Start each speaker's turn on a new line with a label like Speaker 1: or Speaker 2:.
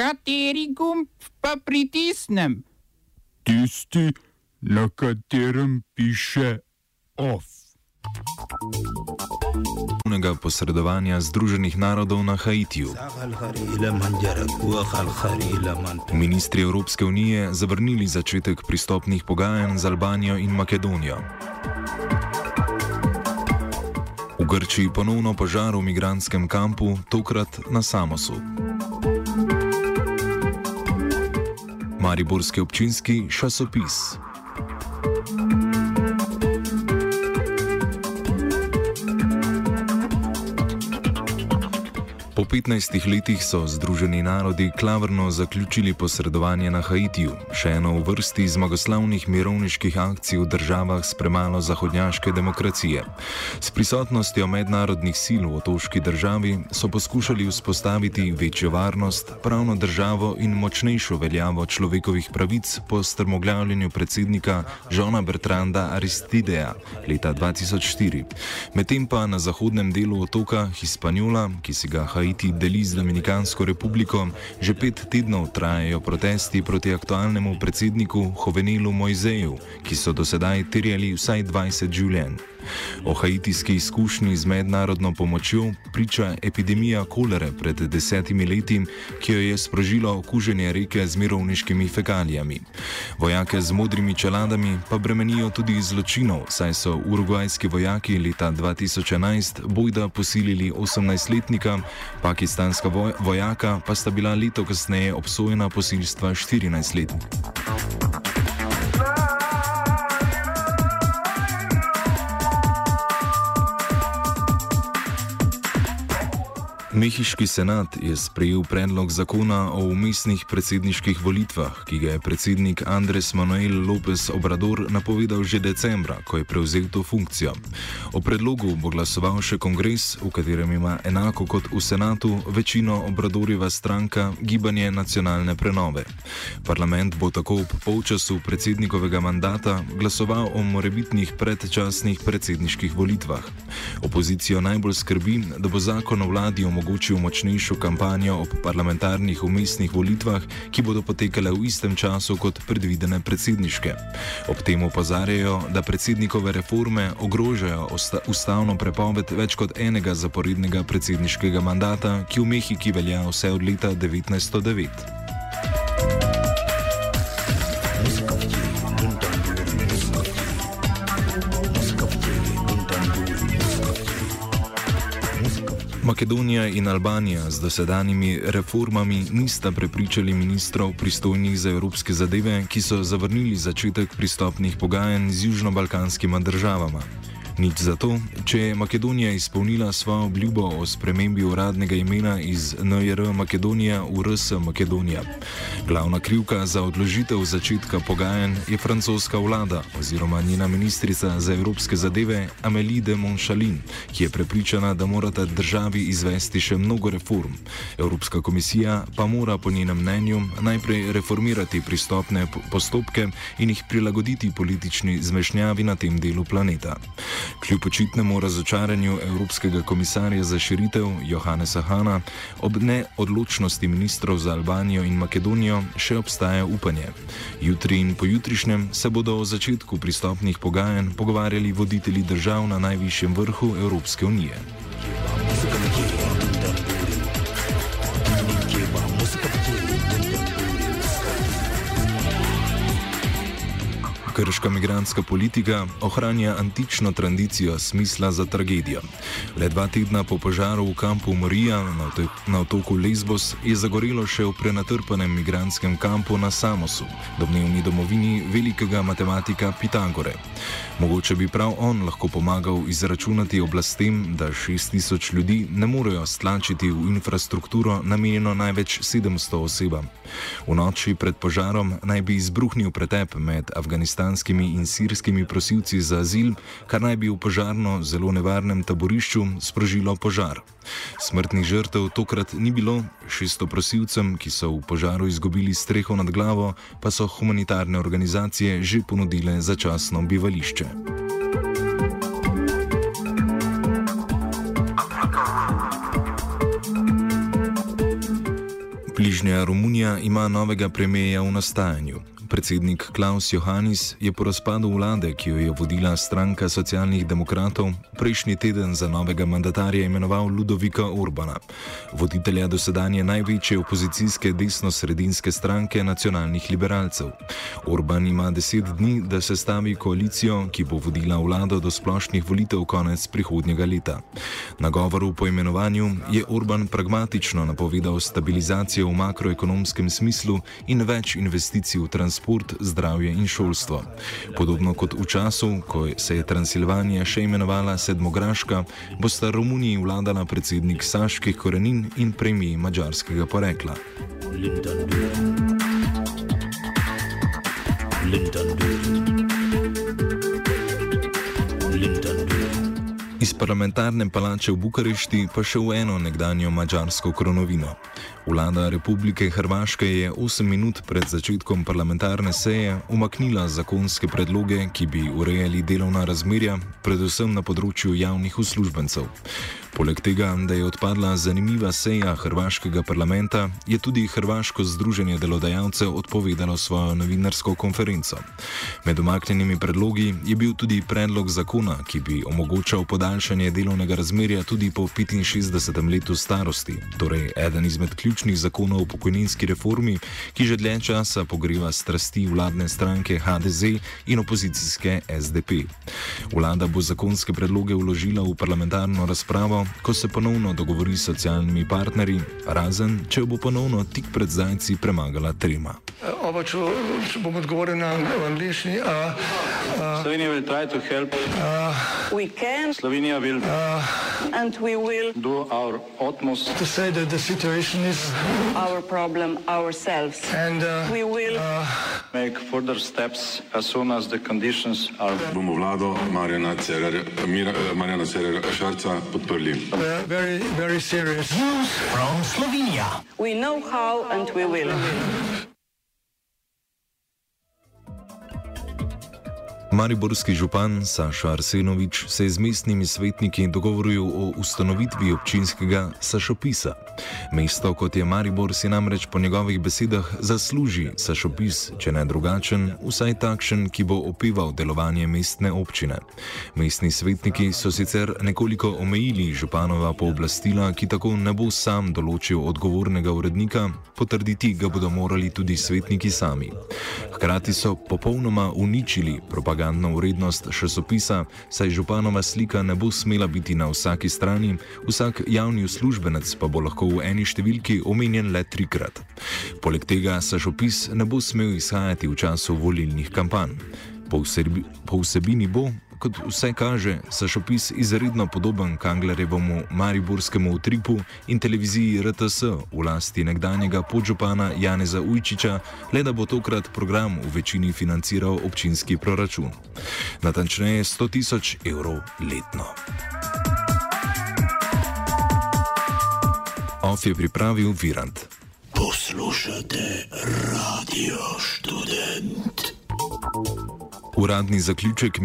Speaker 1: Kateri gumb pa pritisnem?
Speaker 2: Tisti, na katerem piše OF.
Speaker 3: Unega posredovanja Združenih narodov na Haitiju. Ministri Evropske unije zavrnili začetek pristopnih pogajanj z Albanijo in Makedonijo. V Grčiji ponovno požar v migranskem kampu, tokrat na Samosu. Mariborski občinski časopis. Po 15 letih so Združeni narodi klavrno zaključili posredovanje na Haitiju, še eno v vrsti zmagoslavnih mirovniških akcij v državah s premalo zahodnjaške demokracije. S prisotnostjo mednarodnih sil v otoški državi so poskušali vzpostaviti večjo varnost, pravno državo in močnejšo veljavo človekovih pravic po strmoglavljanju predsednika Žona Bertranda Aristideja leta 2004. Medtem pa na zahodnem delu otoka Hispaniola, ki si ga Haiti Haiti deli z Dominikansko republiko, že pet tednov trajajo protesti proti aktualnemu predsedniku Hovenelu Mojzeju, ki so do sedaj terjali vsaj 20 življenj. O haitijski izkušnji z mednarodno pomočjo priča epidemija kolere pred desetimi leti, ki jo je sprožilo okuženje reke z mirovniškimi fekalijami. Vojake z modrimi čeladami pa bremenijo tudi zločinov, saj so urugvajski vojaki leta 2011 bojda posilili 18-letnika, pakistanska vojaka pa sta bila leto kasneje obsojena posilstva 14-letnika. Mehiški senat je sprejel predlog zakona o umestnih predsedniških volitvah, ki ga je predsednik Andres Manuel López Obrador napovedal že decembra, ko je prevzel to funkcijo. O predlogu bo glasoval še kongres, v katerem ima enako kot v senatu večino Obradorjeva stranka Gibanje nacionalne prenove. Parlament bo tako ob polčasu predsednikovega mandata glasoval o morebitnih predčasnih predsedniških volitvah. Opozicijo najbolj skrbi, da bo zakon o vladi omogočil omogočil močnejšo kampanjo ob parlamentarnih umestnih volitvah, ki bodo potekale v istem času kot predvidene predsedniške. Ob tem opozarjajo, da predsednikove reforme ogrožajo ustavno prepoved več kot enega zaporednega predsedniškega mandata, ki v Mehiki velja vse od leta 1909. Makedonija in Albanija z dosedanjimi reformami nista prepričali ministrov pristojnih za evropske zadeve, ki so zavrnili začetek pristopnih pogajanj z južno-balkanskima državama. Nič zato, če je Makedonija izpolnila svojo obljubo o spremembi uradnega imena iz NJR Makedonija v RS Makedonija. Glavna krivka za odložitev začetka pogajanj je francoska vlada oziroma njena ministrica za evropske zadeve Amélie de Montchalin, ki je prepričana, da morata državi izvesti še mnogo reform. Evropska komisija pa mora po njenem mnenju najprej reformirati pristopne postopke in jih prilagoditi politični zmešnjavi na tem delu planeta. Kljub očitnemu razočaranju Evropskega komisarja za širitev Johannesa Hanna ob neodločnosti ministrov za Albanijo in Makedonijo še obstaja upanje. Jutri in pojutrišnjem se bodo o začetku pristopnih pogajanj pogovarjali voditelji držav na najvišjem vrhu Evropske unije. Krška migranska politika ohranja antično tradicijo smisla za tragedijo. Le dva tedna po požaru v kampu Morija na otoku Lesbos je zagorelo še v prenatrpanem migranskem kampu na Samosu, domnevni domovini velikega matematika Pitagore. Mogoče bi prav on lahko pomagal izračunati oblastem, da 6000 ljudi ne morejo stlačiti v infrastrukturo namenjeno največ 700 osebam. V noči pred požarom naj bi izbruhnil pretep med afganistanskimi in sirskimi prosilci za azil, kar naj bi v požarno zelo nevarnem taborišču sprožilo požar. Smrtnih žrtev tokrat ni bilo, 600 prosilcem, ki so v požaru izgubili streho nad glavo, pa so humanitarne organizacije že ponudile začasno bivališče. Bližnja Romunija ima novega premijeja v nastajanju. Predsednik Klaus Johannis je po razpadu vlade, ki jo je vodila stranka socialnih demokratov, prejšnji teden za novega mandatarja imenoval Ludovika Urbana, voditelja dosedanje največje opozicijske desno-sredinske stranke nacionalnih liberalcev. Urban ima deset dni, da se stavi koalicijo, ki bo vodila vlado do splošnih volitev konec prihodnjega leta. Na govoru po imenovanju je Urban pragmatično napovedal stabilizacijo v makroekonomskem smislu in več investicij v transport transport, zdravje in šolstvo. Podobno kot v času, ko se je Transilvanija še imenovala Sedmograška, bosta Romuniji vladala predsednik Saških korenin in premijer mađarskega porekla. Linden. Linden. Parlamentarne palače v Bukarešti pa še v eno nekdanjo mačarsko kronovino. Vlada Republike Hrvaške je 8 minut pred začetkom parlamentarne seje umaknila zakonske predloge, ki bi urejali delovna razmerja, predvsem na področju javnih uslužbencev. Poleg tega, da je odpadla zanimiva seja hrvaškega parlamenta, je tudi Hrvaško združenje delodajalcev odpovedalo svojo novinarsko konferenco. Med omaknjenimi predlogi je bil tudi predlog zakona, ki bi omogočal podaljšanje delovnega razmerja tudi po 65. letu starosti, torej eden izmed ključnih zakonov o pokojninski reformi, ki že dlje časa pogreva strasti vladne stranke HDZ in opozicijske SDP. Vlada bo zakonske predloge vložila v parlamentarno razpravo ko se ponovno dogovori s socialnimi partnerji, razen če bo ponovno tik pred zajci premagala trema.
Speaker 4: Oba, če, če bom odgovoril na angliški.
Speaker 5: Slovenija bo poskušala pomagati. Slovenija bo naredila naš utmost,
Speaker 4: da bo rekla, da je situacija
Speaker 5: naš problem, naš sebe. In bomo naredili nadaljnje korake, as soon as the conditions are.
Speaker 6: Bomo vlado Marjana Cererera Šarca podprli.
Speaker 4: Uh, very, very serious. News
Speaker 5: from Slovenia. We know how and we will.
Speaker 3: Mariborski župan Saša Arsenovič se je z mestnimi svetniki dogovoril o ustanovitvi občinskega Sašopisa. Mesto, kot je Maribor, si namreč po njegovih besedah zasluži Sašopis, če ne drugačen, vsaj takšen, ki bo opival delovanje mestne občine. Mestni svetniki so sicer nekoliko omejili županova pooblastila, ki tako ne bo sam določil odgovornega urednika, potrditi ga bodo morali tudi svetniki sami. Hkrati so popolnoma uničili propagando propagandno vrednost časopisa, saj županova slika ne bo smela biti na vsaki strani, vsak javni uslužbenec pa bo lahko v eni številki omenjen le trikrat. Poleg tega časopis ne bo smel izhajati v času volilnih kampanj. Po, vsebi, po vsebini bo, kot vse kaže, Sašopis izredno podoben Kanglerjevemu mariborskemu utripu in televiziji RTS v lasti nekdanjega podžupana Janeza Ujčiča, le da bo tokrat program v večini financiral občinski proračun. Natančneje 100 tisoč evrov letno. Off je pripravil Virant. Poslušate radio študent. Uradni zaključek